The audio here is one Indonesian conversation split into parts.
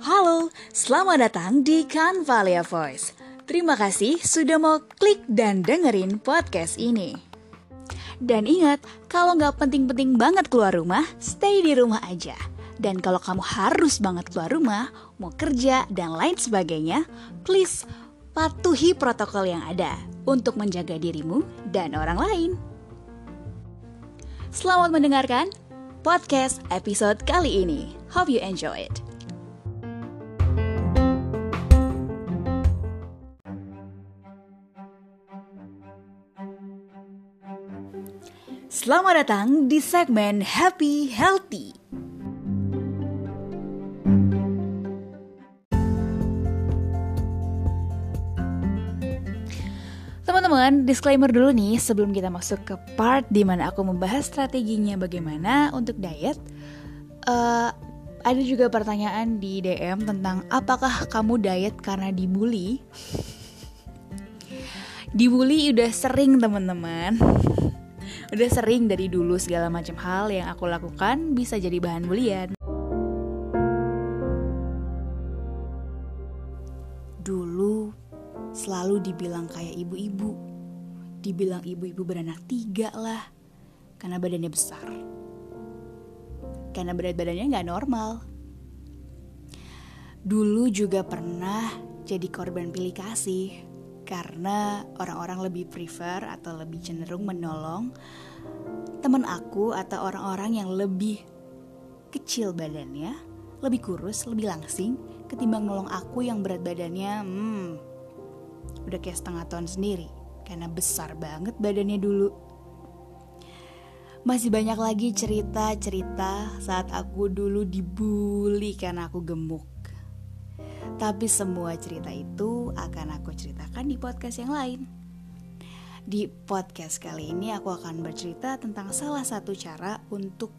Halo, selamat datang di Canvalia Voice. Terima kasih sudah mau klik dan dengerin podcast ini. Dan ingat, kalau nggak penting-penting banget keluar rumah, stay di rumah aja. Dan kalau kamu harus banget keluar rumah, mau kerja, dan lain sebagainya, please patuhi protokol yang ada untuk menjaga dirimu dan orang lain. Selamat mendengarkan podcast episode kali ini. Hope you enjoy it. Selamat datang di segmen Happy Healthy. Teman-teman, disclaimer dulu nih sebelum kita masuk ke part di mana aku membahas strateginya bagaimana untuk diet. Uh, ada juga pertanyaan di DM tentang apakah kamu diet karena dibully? dibully udah sering teman-teman udah sering dari dulu segala macam hal yang aku lakukan bisa jadi bahan bulian. Selalu dibilang kayak ibu-ibu, dibilang ibu-ibu beranak tiga lah, karena badannya besar. Karena berat badannya nggak normal. Dulu juga pernah jadi korban pilih kasih karena orang-orang lebih prefer atau lebih cenderung menolong teman aku atau orang-orang yang lebih kecil badannya, lebih kurus, lebih langsing ketimbang nolong aku yang berat badannya hmm udah kayak setengah ton sendiri karena besar banget badannya dulu. Masih banyak lagi cerita-cerita saat aku dulu dibully karena aku gemuk. Tapi semua cerita itu akan aku ceritakan di podcast yang lain. Di podcast kali ini aku akan bercerita tentang salah satu cara untuk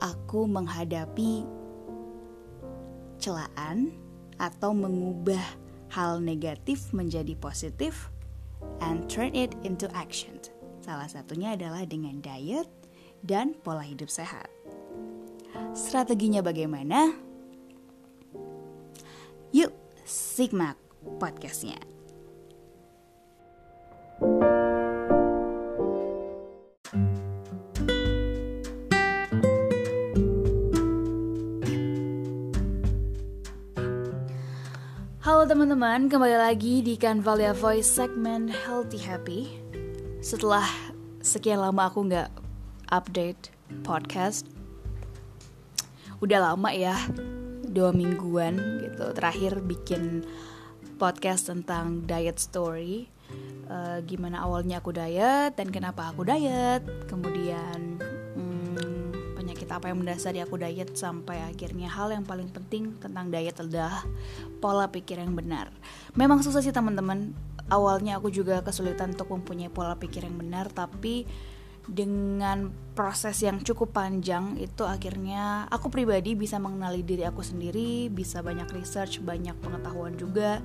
aku menghadapi celaan atau mengubah hal negatif menjadi positif and turn it into action. Salah satunya adalah dengan diet dan pola hidup sehat. Strateginya bagaimana? Yuk, Sigma podcastnya. Teman-teman, kembali lagi di Canvalia Voice segmen Healthy Happy. Setelah sekian lama aku nggak update podcast, udah lama ya dua mingguan gitu terakhir bikin podcast tentang diet story uh, gimana awalnya aku diet dan kenapa aku diet kemudian apa yang mendasari aku diet sampai akhirnya hal yang paling penting tentang diet adalah pola pikir yang benar memang susah sih teman-teman awalnya aku juga kesulitan untuk mempunyai pola pikir yang benar tapi dengan proses yang cukup panjang itu akhirnya aku pribadi bisa mengenali diri aku sendiri, bisa banyak research, banyak pengetahuan juga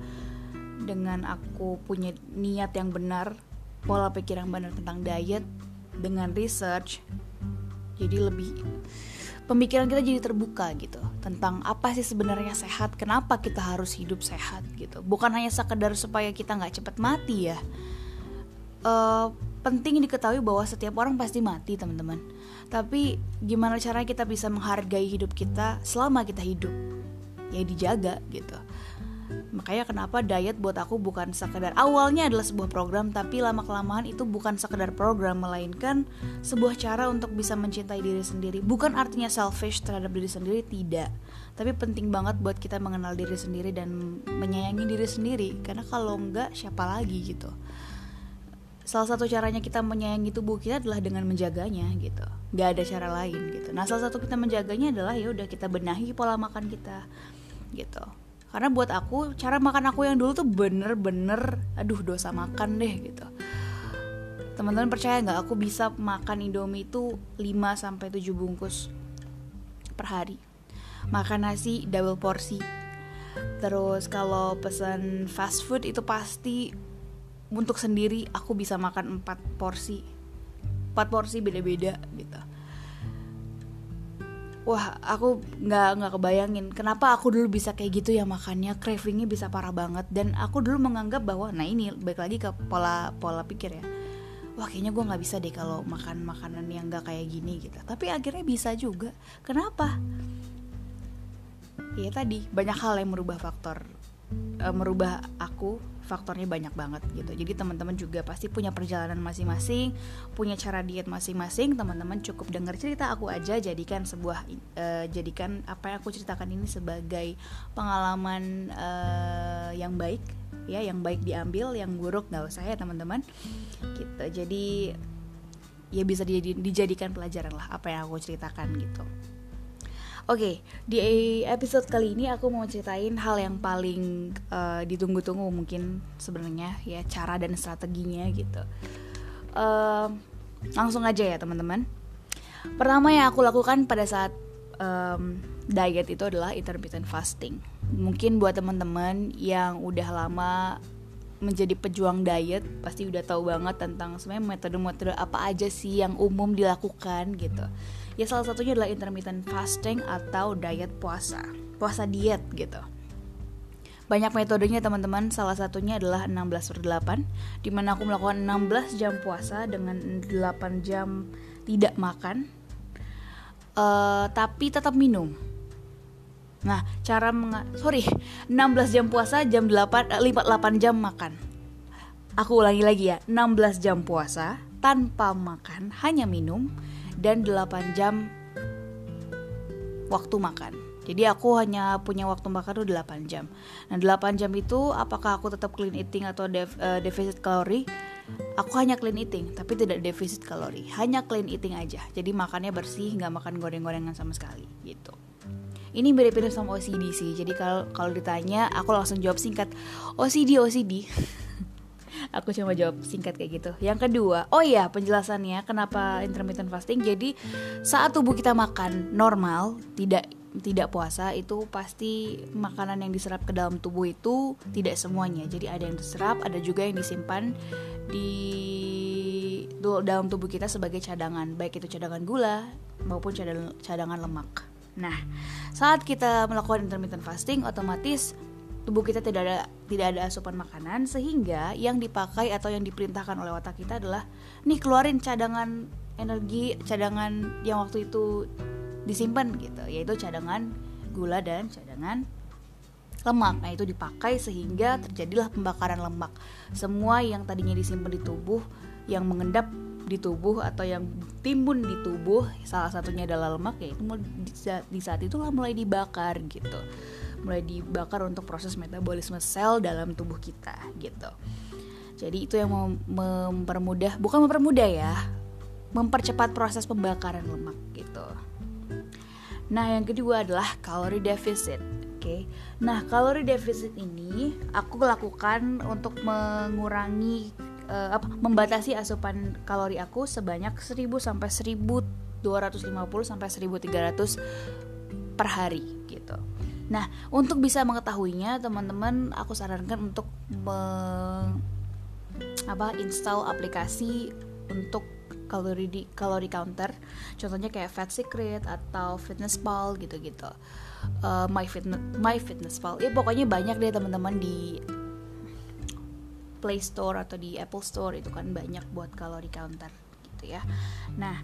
dengan aku punya niat yang benar, pola pikir yang benar tentang diet dengan research. Jadi lebih pemikiran kita jadi terbuka gitu tentang apa sih sebenarnya sehat, kenapa kita harus hidup sehat gitu. Bukan hanya sekedar supaya kita nggak cepat mati ya. Uh, penting diketahui bahwa setiap orang pasti mati teman-teman tapi gimana caranya kita bisa menghargai hidup kita selama kita hidup ya dijaga gitu makanya kenapa diet buat aku bukan sekedar awalnya adalah sebuah program tapi lama kelamaan itu bukan sekedar program melainkan sebuah cara untuk bisa mencintai diri sendiri. Bukan artinya selfish terhadap diri sendiri tidak. Tapi penting banget buat kita mengenal diri sendiri dan menyayangi diri sendiri. Karena kalau enggak siapa lagi gitu. Salah satu caranya kita menyayangi tubuh kita adalah dengan menjaganya gitu. Nggak ada cara lain gitu. Nah salah satu kita menjaganya adalah ya udah kita benahi pola makan kita gitu karena buat aku cara makan aku yang dulu tuh bener-bener aduh dosa makan deh gitu. Teman-teman percaya nggak? Aku bisa makan indomie itu 5 sampai 7 bungkus per hari. Makan nasi double porsi. Terus kalau pesan fast food itu pasti untuk sendiri aku bisa makan 4 porsi. Empat porsi beda-beda gitu wah aku nggak nggak kebayangin kenapa aku dulu bisa kayak gitu ya makannya. Cravingnya bisa parah banget. Dan aku dulu menganggap bahwa nah ini baik lagi ke pola pola pikir ya. Wah kayaknya gue nggak bisa deh kalau makan makanan yang nggak kayak gini gitu. Tapi akhirnya bisa juga. Kenapa? Ya tadi banyak hal yang merubah faktor uh, merubah aku faktornya banyak banget gitu. Jadi teman-teman juga pasti punya perjalanan masing-masing punya cara diet masing-masing. Teman-teman cukup dengar cerita aku aja jadikan sebuah uh, jadikan apa yang aku ceritakan ini sebagai pengalaman uh, yang baik ya yang baik diambil yang buruk nggak usah ya teman-teman. Gitu. Jadi ya bisa dijadikan pelajaran lah apa yang aku ceritakan gitu Oke, okay, di episode kali ini aku mau ceritain hal yang paling uh, ditunggu-tunggu mungkin sebenarnya ya cara dan strateginya gitu. Uh, langsung aja ya teman-teman. Pertama yang aku lakukan pada saat um, diet itu adalah intermittent fasting. Mungkin buat teman-teman yang udah lama menjadi pejuang diet pasti udah tahu banget tentang sebenarnya metode-metode apa aja sih yang umum dilakukan gitu ya salah satunya adalah intermittent fasting atau diet puasa. Puasa diet gitu. Banyak metodenya teman-teman. Salah satunya adalah 16 per 8 di mana aku melakukan 16 jam puasa dengan 8 jam tidak makan. Uh, tapi tetap minum. Nah, cara menga sorry, 16 jam puasa, jam 8 eh, 8 jam makan. Aku ulangi lagi ya, 16 jam puasa tanpa makan, hanya minum dan 8 jam waktu makan. Jadi aku hanya punya waktu makan tuh 8 jam. Nah 8 jam itu apakah aku tetap clean eating atau def, uh, defisit kalori? Aku hanya clean eating, tapi tidak defisit kalori. Hanya clean eating aja. Jadi makannya bersih, nggak makan goreng-gorengan sama sekali gitu. Ini mirip-mirip sama OCD sih. Jadi kalau ditanya, aku langsung jawab singkat OCD OCD. aku cuma jawab singkat kayak gitu. Yang kedua oh iya penjelasannya kenapa intermittent fasting. Jadi saat tubuh kita makan normal tidak tidak puasa itu pasti makanan yang diserap ke dalam tubuh itu tidak semuanya. Jadi ada yang diserap ada juga yang disimpan di dalam tubuh kita sebagai cadangan. Baik itu cadangan gula maupun cadangan, cadangan lemak. Nah saat kita melakukan intermittent fasting otomatis tubuh kita tidak ada tidak ada asupan makanan sehingga yang dipakai atau yang diperintahkan oleh otak kita adalah nih keluarin cadangan energi cadangan yang waktu itu disimpan gitu. Yaitu cadangan gula dan cadangan lemak. Nah itu dipakai sehingga terjadilah pembakaran lemak. Semua yang tadinya disimpan di tubuh yang mengendap di tubuh atau yang timbun di tubuh salah satunya adalah lemak ya itu di saat itulah mulai dibakar gitu mulai dibakar untuk proses metabolisme sel dalam tubuh kita gitu. Jadi itu yang mem mempermudah, bukan mempermudah ya, mempercepat proses pembakaran lemak gitu. Nah, yang kedua adalah kalori deficit. Oke. Okay. Nah, kalori deficit ini aku lakukan untuk mengurangi uh, apa membatasi asupan kalori aku sebanyak 1000 sampai 1250 sampai 1300 per hari. Nah, untuk bisa mengetahuinya, teman-teman aku sarankan untuk me, apa install aplikasi untuk kalori di kalori counter. Contohnya kayak Fat Secret atau Fitness Pal gitu-gitu. Uh, My Fitness My Fitness Pal. Ya pokoknya banyak deh teman-teman di Play Store atau di Apple Store itu kan banyak buat kalori counter gitu ya. Nah,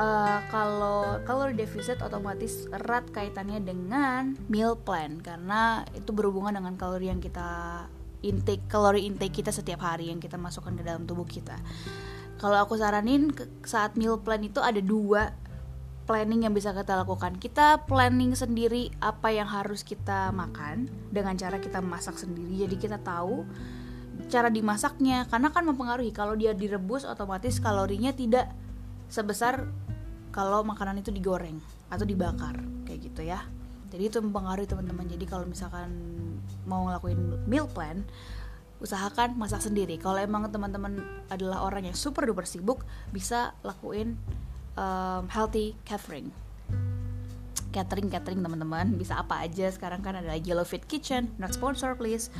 uh, kalau kalori defisit otomatis erat kaitannya dengan meal plan karena itu berhubungan dengan kalori yang kita intake kalori intake kita setiap hari yang kita masukkan ke dalam tubuh kita. Kalau aku saranin saat meal plan itu ada dua planning yang bisa kita lakukan. Kita planning sendiri apa yang harus kita makan dengan cara kita masak sendiri. Jadi kita tahu cara dimasaknya karena kan mempengaruhi. Kalau dia direbus otomatis kalorinya tidak sebesar kalau makanan itu digoreng atau dibakar kayak gitu ya. Jadi itu mempengaruhi teman-teman. Jadi kalau misalkan mau ngelakuin meal plan usahakan masak sendiri. Kalau emang teman-teman adalah orang yang super duper sibuk bisa lakuin um, healthy catering. Catering catering teman-teman. Bisa apa aja. Sekarang kan ada Yellow Fit Kitchen. Not sponsor please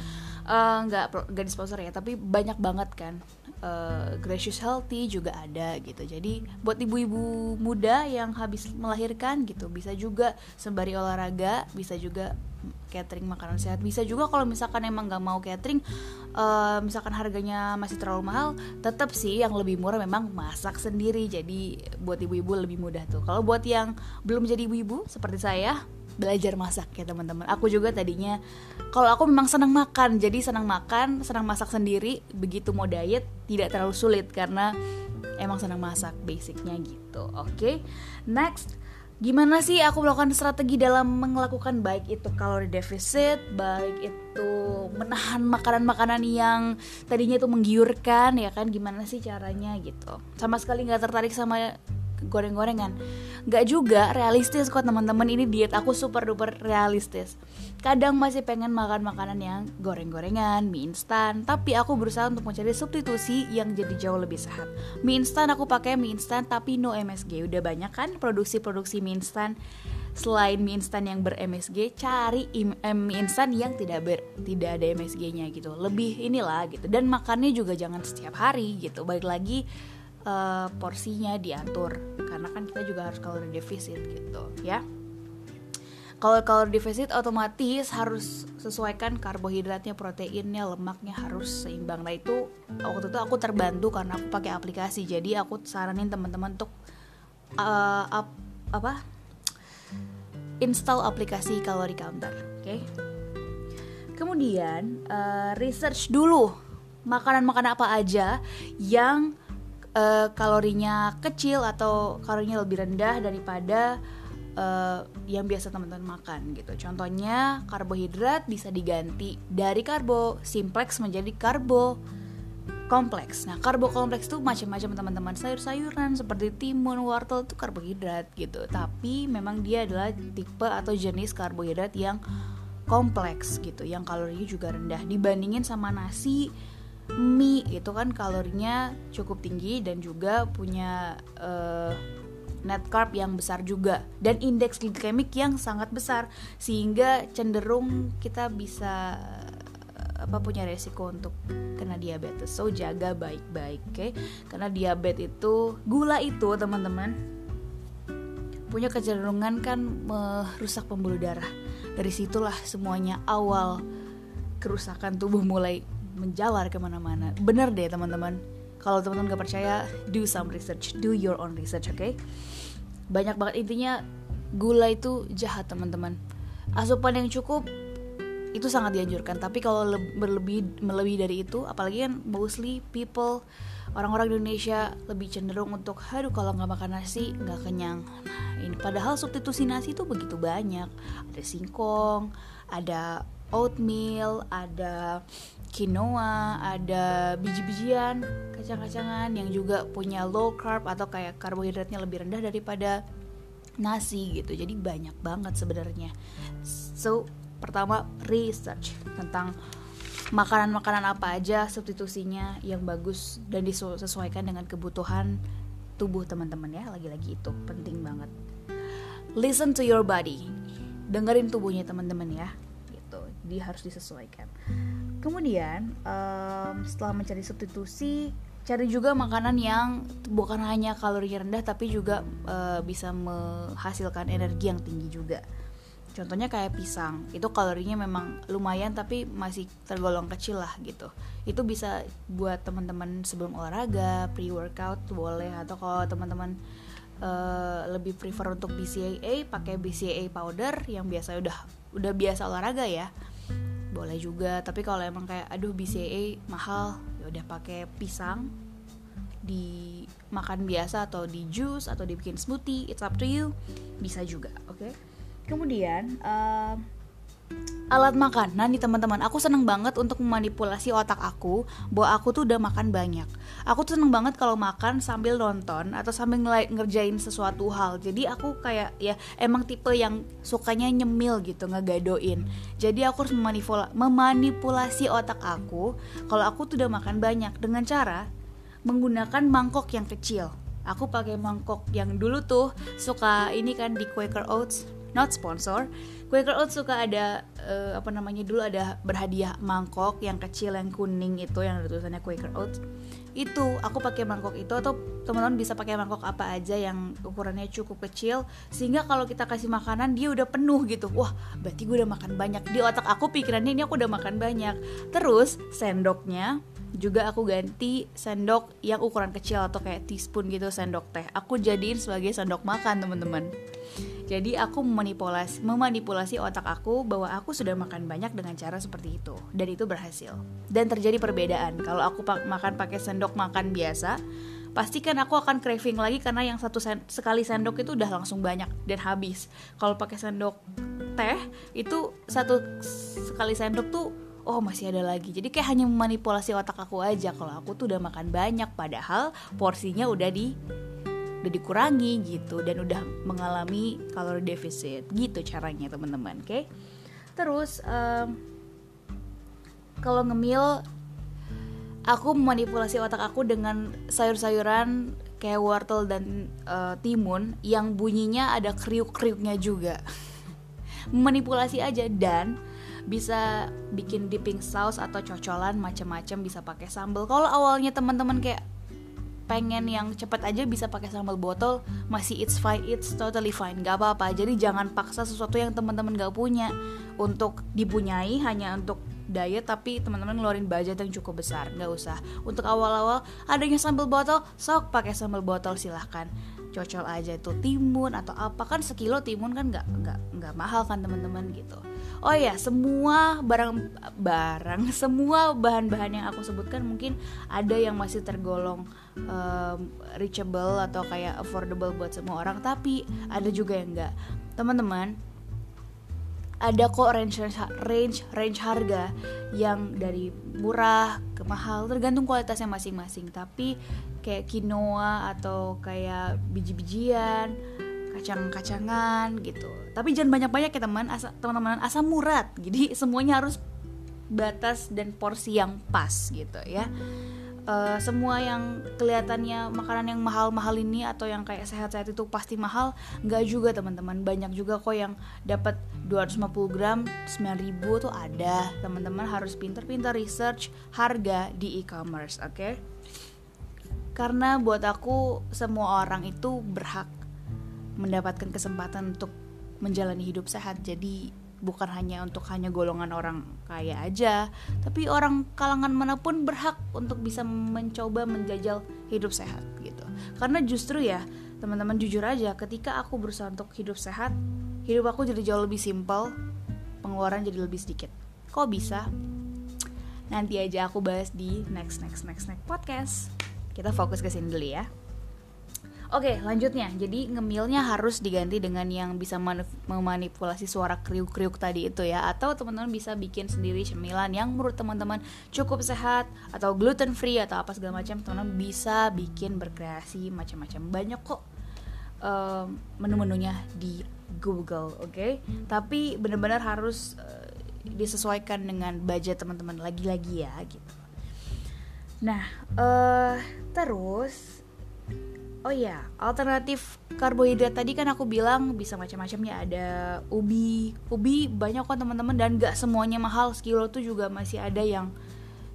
uh, nggak nggak di sponsor ya tapi banyak banget kan. Uh, gracious healthy juga ada gitu. Jadi buat ibu-ibu muda yang habis melahirkan gitu bisa juga sembari olahraga bisa juga catering makanan sehat. Bisa juga kalau misalkan emang nggak mau catering uh, misalkan harganya masih terlalu mahal tetap sih yang lebih murah memang masak sendiri. Jadi buat ibu-ibu lebih mudah tuh. Kalau buat yang belum jadi ibu-ibu seperti saya belajar masak ya teman-teman. Aku juga tadinya kalau aku memang senang makan jadi senang makan senang masak sendiri begitu mau diet tidak terlalu sulit karena emang senang masak basicnya gitu. Oke okay? next. Gimana sih aku melakukan strategi dalam melakukan baik itu kalori defisit baik itu menahan makanan-makanan yang tadinya itu menggiurkan ya kan? Gimana sih caranya gitu? Sama sekali nggak tertarik sama goreng-gorengan Gak juga realistis kok teman-teman. Ini diet aku super duper realistis. Kadang masih pengen makan makanan yang goreng-gorengan, mie instan. Tapi aku berusaha untuk mencari substitusi yang jadi jauh lebih sehat. Mie instan aku pakai mie instan tapi no MSG Udah banyak kan produksi-produksi mie instan? Selain mie instan yang ber-MSG cari mie instan yang tidak ber tidak ada MSG-nya gitu. Lebih inilah gitu. Dan makannya juga jangan setiap hari gitu. Baik lagi uh, porsinya diatur. Karena kan kita juga harus kalori defisit gitu ya. Kalau kalori defisit otomatis harus sesuaikan karbohidratnya proteinnya lemaknya harus seimbang. Nah itu waktu itu aku terbantu karena aku pakai aplikasi. Jadi aku saranin teman-teman untuk uh, up, apa? Install aplikasi kalori counter oke? Okay? kemudian uh, research dulu makanan-makanan apa aja yang uh, kalorinya kecil atau kalorinya lebih rendah daripada uh, yang biasa teman-teman makan gitu. Contohnya karbohidrat bisa diganti dari karbo simplex menjadi karbo kompleks. Nah, karbo kompleks itu macam-macam teman-teman. Sayur-sayuran seperti timun, wortel itu karbohidrat gitu. Tapi memang dia adalah tipe atau jenis karbohidrat yang kompleks gitu, yang kalorinya juga rendah dibandingin sama nasi, mie itu kan kalorinya cukup tinggi dan juga punya uh, net carb yang besar juga dan indeks glikemik yang sangat besar sehingga cenderung kita bisa apa punya resiko untuk kena diabetes. So jaga baik-baik, oke? Okay? Karena diabetes itu gula itu teman-teman punya kecenderungan kan merusak pembuluh darah. Dari situlah semuanya awal kerusakan tubuh mulai menjalar ke mana-mana. Bener deh teman-teman. Kalau teman-teman gak percaya do some research. Do your own research oke okay? banyak banget intinya gula itu jahat teman-teman. Asupan yang cukup itu sangat dianjurkan. Tapi kalau berlebih melebihi dari itu apalagi kan mostly people orang-orang Indonesia lebih cenderung untuk aduh kalau nggak makan nasi nggak kenyang. Nah ini padahal substitusi nasi itu begitu banyak. Ada singkong ada oatmeal, ada quinoa, ada biji-bijian, kacang-kacangan yang juga punya low carb atau kayak karbohidratnya lebih rendah daripada nasi gitu. Jadi banyak banget sebenarnya. So, pertama research tentang makanan-makanan apa aja substitusinya yang bagus dan disesuaikan dengan kebutuhan tubuh teman-teman ya. Lagi-lagi itu penting banget. Listen to your body. Dengerin tubuhnya teman-teman ya jadi harus disesuaikan kemudian um, setelah mencari substitusi cari juga makanan yang bukan hanya kalori rendah tapi juga uh, bisa menghasilkan energi yang tinggi juga. Contohnya kayak pisang. Itu kalorinya memang lumayan tapi masih tergolong kecil lah gitu. Itu bisa buat teman-teman sebelum olahraga pre workout boleh atau kalau teman-teman uh, lebih prefer untuk BCAA pakai BCAA powder yang biasa udah udah biasa olahraga ya boleh juga tapi kalau emang kayak aduh BCA mahal ya udah pakai pisang di makan biasa atau di jus atau dibikin smoothie it's up to you bisa juga oke okay? kemudian uh, alat makan. Nah nih teman-teman, aku seneng banget untuk memanipulasi otak aku bahwa aku tuh udah makan banyak. Aku tuh seneng banget kalau makan sambil nonton atau sambil ngerjain sesuatu hal. Jadi aku kayak ya emang tipe yang sukanya nyemil gitu, ngegadoin. Jadi aku harus memanipulasi otak aku kalau aku tuh udah makan banyak dengan cara menggunakan mangkok yang kecil. Aku pakai mangkok yang dulu tuh suka ini kan di Quaker Oats, not sponsor. Quaker Oats suka ada uh, apa namanya dulu ada berhadiah mangkok yang kecil yang kuning itu yang ada tulisannya Quaker Oats itu aku pakai mangkok itu atau teman-teman bisa pakai mangkok apa aja yang ukurannya cukup kecil sehingga kalau kita kasih makanan dia udah penuh gitu. Wah berarti gue udah makan banyak. Di otak aku pikirannya ini aku udah makan banyak. Terus sendoknya juga aku ganti sendok yang ukuran kecil atau kayak teaspoon gitu sendok teh. Aku jadiin sebagai sendok makan teman-teman. Jadi aku memanipulasi memanipulasi otak aku bahwa aku sudah makan banyak dengan cara seperti itu. Dan itu berhasil. Dan terjadi perbedaan. Kalau aku makan pakai sendok makan biasa pasti kan aku akan craving lagi karena yang satu sen sekali sendok itu udah langsung banyak dan habis. Kalau pakai sendok teh itu satu sekali sendok tuh oh masih ada lagi. Jadi kayak hanya memanipulasi otak aku aja. Kalau aku tuh udah makan banyak padahal porsinya udah di udah dikurangi gitu. Dan udah mengalami kalori defisit. Gitu caranya teman-teman oke? Okay? terus um, kalau ngemil aku memanipulasi otak aku dengan sayur-sayuran kayak wortel dan uh, timun yang bunyinya ada kriuk-kriuknya juga. Manipulasi aja dan bisa bikin dipping sauce atau cocolan macam-macam bisa pakai sambal. Kalau awalnya teman-teman kayak pengen yang cepet aja bisa pakai sambal botol masih it's fine it's totally fine gak apa-apa. Jadi jangan paksa sesuatu yang teman-teman gak punya. Untuk dipunyai hanya untuk diet tapi teman-teman ngeluarin budget yang cukup besar nggak usah. Untuk awal-awal adanya sambal botol sok pakai sambal botol silahkan cocol aja itu timun atau apa. Kan sekilo timun kan nggak nggak nggak mahal kan teman-teman gitu. Oh ya semua barang barang semua bahan-bahan yang aku sebutkan mungkin ada yang masih tergolong um, reachable atau kayak affordable buat semua orang. Tapi ada juga yang enggak teman-teman ada kok range range range harga yang dari murah ke mahal tergantung kualitasnya masing-masing. Tapi kayak quinoa atau kayak biji-bijian kacang-kacangan gitu. Tapi jangan banyak-banyak ya teman teman-teman asam murad jadi semuanya harus batas dan porsi yang pas gitu ya uh, semua yang kelihatannya makanan yang mahal-mahal ini atau yang kayak sehat-sehat itu pasti mahal. Nggak juga teman-teman. Banyak juga kok yang dapat 250 gram 9000 tuh ada. Teman-teman harus pinter-pinter research harga di e-commerce oke? Okay? karena buat aku semua orang itu berhak mendapatkan kesempatan untuk menjalani hidup sehat. Jadi bukan hanya untuk hanya golongan orang kaya aja tapi orang kalangan mana pun berhak untuk bisa mencoba menjajal hidup sehat gitu. Karena justru ya teman-teman jujur aja ketika aku berusaha untuk hidup sehat hidup aku jadi jauh lebih simpel pengeluaran jadi lebih sedikit. Kok bisa? Nanti aja aku bahas di next next next next podcast. Kita fokus ke sini dulu ya Oke, lanjutnya. Jadi ngemilnya harus diganti dengan yang bisa memanipulasi suara kriuk-kriuk tadi itu ya. Atau teman-teman bisa bikin sendiri cemilan yang menurut teman-teman cukup sehat atau gluten free atau apa segala macam. Teman-teman bisa bikin berkreasi macam-macam. Banyak kok um, menu-menunya di Google, oke? Okay? Tapi benar-benar harus uh, disesuaikan dengan budget teman-teman lagi-lagi ya gitu. Nah, uh, terus oh ya alternatif karbohidrat tadi kan aku bilang bisa macam-macam ya ada ubi. Ubi banyak kok teman-teman dan gak semuanya mahal. Sekilo tuh juga masih ada yang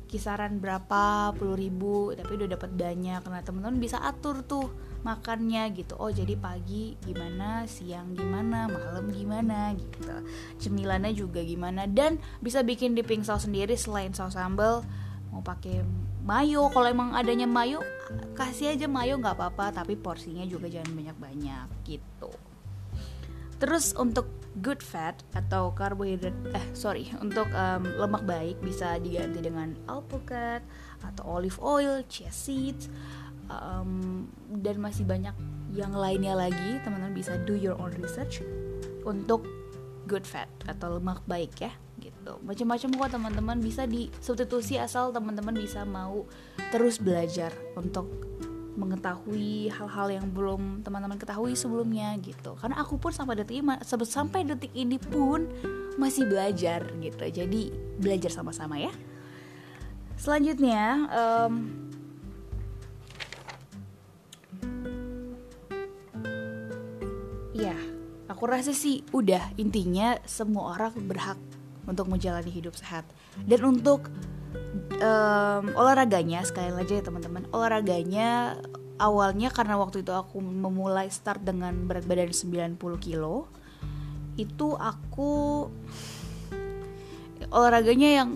kisaran berapa puluh ribu tapi udah dapat banyak. Nah teman-teman bisa atur tuh makannya gitu. Oh jadi pagi gimana siang gimana malam gimana gitu. Cemilannya juga gimana. Dan bisa bikin dipping sauce sendiri selain saus sambal mau pakai mayo kalau emang adanya mayo kasih aja mayo nggak apa-apa tapi porsinya juga jangan banyak-banyak gitu. Terus untuk good fat atau karbohidrat eh sorry untuk um, lemak baik bisa diganti dengan alpukat atau olive oil chia seeds um, dan masih banyak yang lainnya lagi teman-teman bisa do your own research untuk good fat atau lemak baik ya gitu. Macam-macam kok teman-teman. Bisa disubstitusi asal teman-teman bisa mau terus belajar untuk mengetahui hal-hal yang belum teman-teman ketahui sebelumnya gitu. Karena aku pun sampai detik ini sampai detik ini pun masih belajar gitu. Jadi belajar sama-sama ya. Selanjutnya um, ya aku rasa sih udah intinya semua orang berhak untuk menjalani hidup sehat. Dan untuk um, olahraganya sekali lagi ya teman-teman olahraganya awalnya karena waktu itu aku memulai start dengan berat badan 90 kilo itu aku olahraganya yang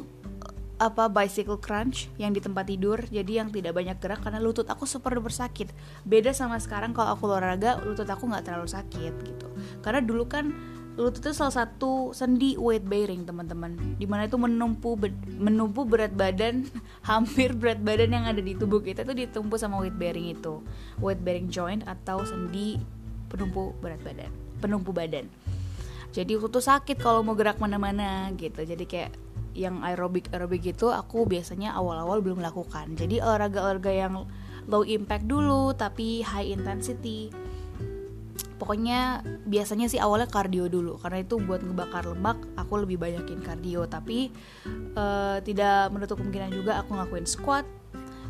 apa bicycle crunch yang di tempat tidur jadi yang tidak banyak gerak karena lutut aku super bersakit beda sama sekarang kalau aku olahraga lutut aku nggak terlalu sakit gitu. Karena dulu kan lutut itu salah satu sendi weight bearing teman-teman. Di mana itu menumpu menumpu berat badan hampir berat badan yang ada di tubuh kita itu ditumpu sama weight bearing itu. Weight bearing joint atau sendi penumpu berat badan penumpu badan. Jadi aku tuh sakit kalau mau gerak mana-mana gitu. Jadi kayak yang aerobik aerobik gitu aku biasanya awal-awal belum lakukan jadi olahraga-olahraga yang low impact dulu tapi high intensity pokoknya biasanya sih awalnya kardio dulu karena itu buat ngebakar lemak aku lebih banyakin kardio. Tapi uh, tidak menutup kemungkinan juga aku ngelakuin squat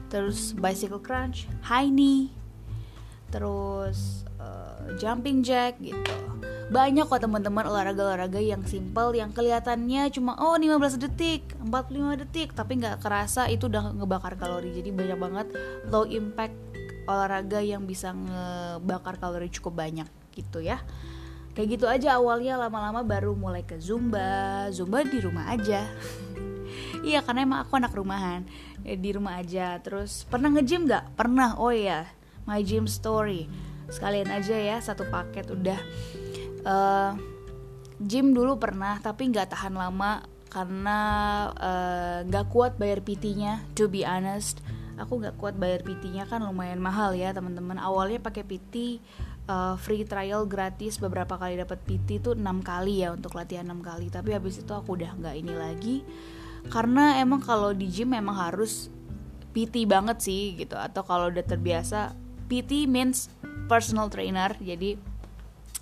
terus bicycle crunch high knee terus uh, jumping jack gitu. Banyak kok teman-teman olahraga-olahraga yang simple yang kelihatannya cuma oh 15 detik 45 detik tapi nggak kerasa itu udah ngebakar kalori. Jadi banyak banget low impact olahraga yang bisa ngebakar kalori cukup banyak gitu ya. Kayak gitu aja awalnya lama-lama baru mulai ke zumba. Zumba di rumah aja. Iya karena emang aku anak rumahan. Ya, di rumah aja. Terus pernah nge-gym nggak? Pernah. Oh ya my gym story. Sekalian aja ya satu paket udah. Uh, gym dulu pernah tapi nggak tahan lama karena eh, nggak uh, kuat bayar PT-nya to be honest. Aku nggak kuat bayar PT-nya kan lumayan mahal ya teman-teman. Awalnya pakai PT uh, free trial gratis beberapa kali dapat PT itu enam kali ya untuk latihan enam kali. Tapi habis itu aku udah nggak ini lagi. Karena emang kalau di gym memang harus PT banget sih gitu. Atau kalau udah terbiasa PT means personal trainer. Jadi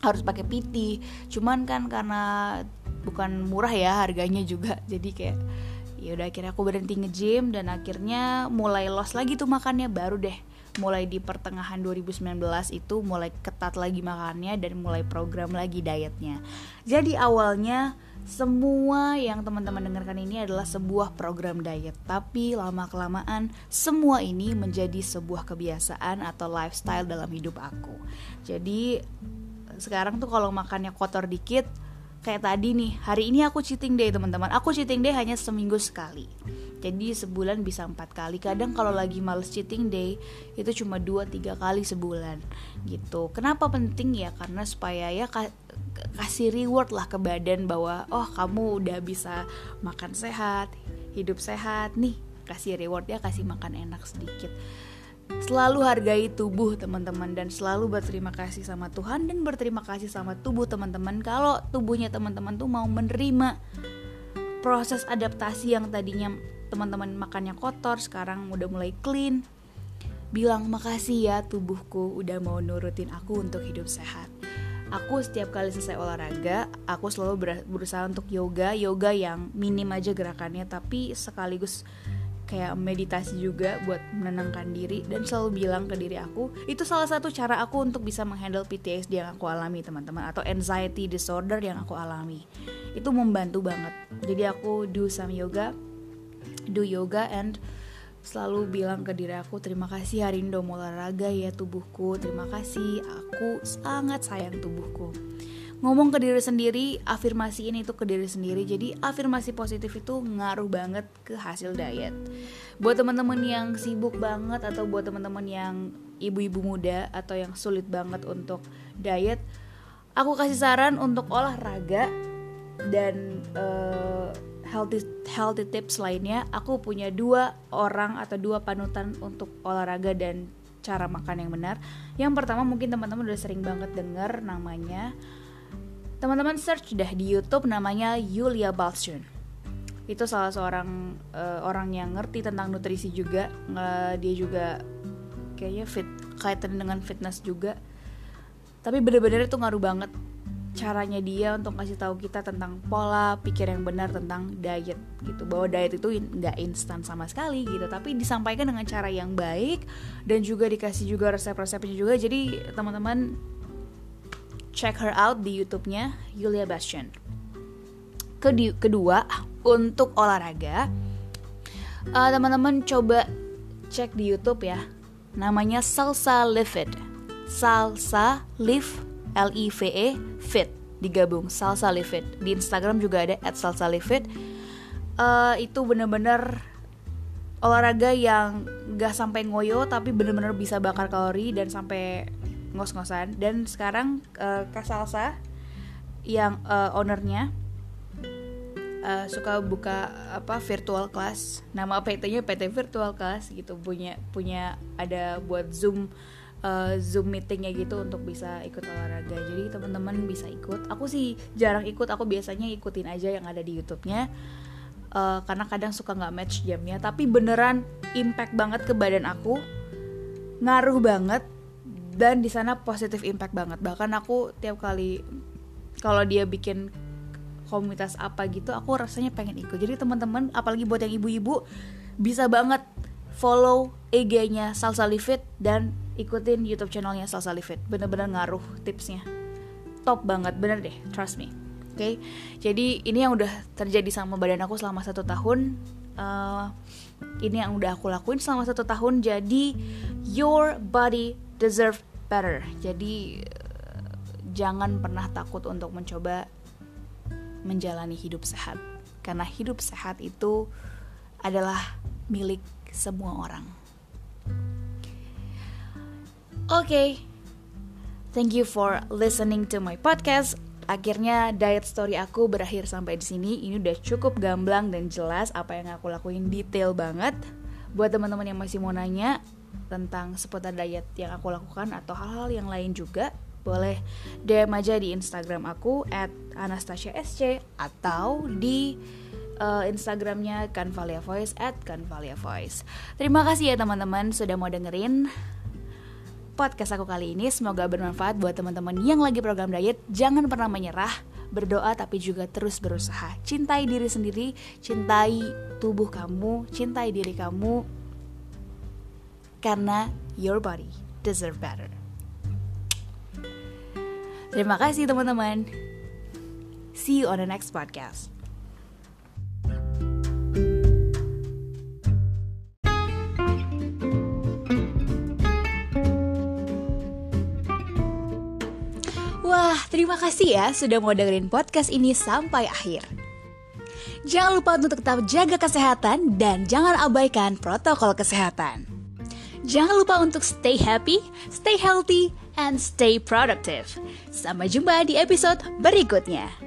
harus pakai PT cuman kan karena bukan murah ya harganya juga. Jadi kayak ya udah akhirnya aku berhenti nge-gym dan akhirnya mulai los lagi tuh makannya. Baru deh mulai di pertengahan 2019 itu mulai ketat lagi makannya dan mulai program lagi dietnya. Jadi awalnya semua yang teman-teman dengarkan ini adalah sebuah program diet, tapi lama kelamaan semua ini menjadi sebuah kebiasaan atau lifestyle dalam hidup aku. Jadi sekarang tuh kalau makannya kotor dikit kayak tadi nih hari ini aku cheating day teman-teman. Aku cheating day hanya seminggu sekali. Jadi sebulan bisa empat kali. Kadang kalau lagi males cheating day itu cuma dua tiga kali sebulan gitu. Kenapa penting ya? Karena supaya ya kasih reward lah ke badan bahwa oh kamu udah bisa makan sehat hidup sehat. Nih kasih reward ya kasih makan enak sedikit selalu hargai tubuh teman-teman dan selalu berterima kasih sama Tuhan dan berterima kasih sama tubuh teman-teman kalau tubuhnya teman-teman tuh mau menerima proses adaptasi yang tadinya teman-teman makannya kotor sekarang udah mulai clean. Bilang makasih ya tubuhku udah mau nurutin aku untuk hidup sehat. Aku setiap kali selesai olahraga aku selalu berusaha untuk yoga yoga yang minim aja gerakannya tapi sekaligus kayak meditasi juga buat menenangkan diri dan selalu bilang ke diri aku itu salah satu cara aku untuk bisa menghandle PTSD yang aku alami teman-teman atau anxiety disorder yang aku alami. Itu membantu banget. Jadi aku do some yoga do yoga and selalu bilang ke diri aku terima kasih hari ini udah olahraga ya tubuhku. Terima kasih aku sangat sayang tubuhku ngomong ke diri sendiri afirmasi ini itu ke diri sendiri. Jadi afirmasi positif itu ngaruh banget ke hasil diet. Buat teman-teman yang sibuk banget atau buat teman-teman yang ibu-ibu muda atau yang sulit banget untuk diet aku kasih saran untuk olahraga dan uh, healthy healthy tips lainnya. Aku punya dua orang atau dua panutan untuk olahraga dan cara makan yang benar. Yang pertama mungkin teman-teman udah sering banget dengar namanya teman-teman search dah di YouTube namanya Yulia Balchun itu salah seorang uh, orang yang ngerti tentang nutrisi juga. Uh, dia juga kayaknya fit kaitan dengan fitness juga. Tapi bener-bener itu ngaruh banget caranya dia untuk kasih tahu kita tentang pola pikir yang benar tentang diet gitu. Bahwa diet itu nggak instan sama sekali gitu. Tapi disampaikan dengan cara yang baik dan juga dikasih juga resep-resepnya juga. Jadi teman-teman check her out di YouTube-nya Yulia Bastian. Kedua, untuk olahraga, uh, teman-teman coba cek di YouTube ya. Namanya Salsa Live It Salsa Live L I V E Fit. Digabung Salsa Live It di Instagram juga ada at Salsa Live It uh, itu bener-bener olahraga yang gak sampai ngoyo tapi bener-bener bisa bakar kalori dan sampai ngos-ngosan. Dan sekarang uh, Kak yang uh, ownernya uh, suka buka apa virtual class. Nama PT-nya PT virtual class gitu. Punya punya ada buat zoom uh, zoom meetingnya gitu untuk bisa ikut olahraga. Jadi teman-teman bisa ikut. Aku sih jarang ikut. Aku biasanya ikutin aja yang ada di YouTube-nya uh, karena kadang suka nggak match jamnya. Tapi beneran impact banget ke badan aku. Ngaruh banget dan di sana positif impact banget. Bahkan aku tiap kali kalau dia bikin komunitas apa gitu aku rasanya pengen ikut. Jadi teman-teman apalagi buat yang ibu-ibu bisa banget follow IG-nya Salsa Live dan ikutin YouTube channelnya Salsa Live bener-bener ngaruh tipsnya. Top banget bener deh trust me. Oke? Okay? jadi ini yang udah terjadi sama badan aku selama satu tahun. Uh, ini yang udah aku lakuin selama satu tahun. Jadi your body deserve better jadi jangan pernah takut untuk mencoba menjalani hidup sehat. Karena hidup sehat itu adalah milik semua orang. Oke. Okay. Thank you for listening to my podcast. Akhirnya diet story aku berakhir sampai di sini. Ini udah cukup gamblang dan jelas apa yang aku lakuin detail banget. Buat teman-teman yang masih mau nanya tentang seputar diet yang aku lakukan atau hal-hal yang lain juga, boleh DM aja di Instagram aku at SC atau di uh, Instagramnya Canvalia Voice at Canvalia Voice. Terima kasih ya teman-teman sudah mau dengerin podcast aku kali ini. Semoga bermanfaat buat teman-teman yang lagi program diet. Jangan pernah menyerah, berdoa tapi juga terus berusaha. Cintai diri sendiri, cintai tubuh kamu, cintai diri kamu karena your body deserve better. Terima kasih teman-teman. See you on the next podcast. Wah, terima kasih ya sudah mau dengerin podcast ini sampai akhir. Jangan lupa untuk tetap jaga kesehatan dan jangan abaikan protokol kesehatan. Jangan lupa untuk stay happy, stay healthy, and stay productive. Sampai jumpa di episode berikutnya.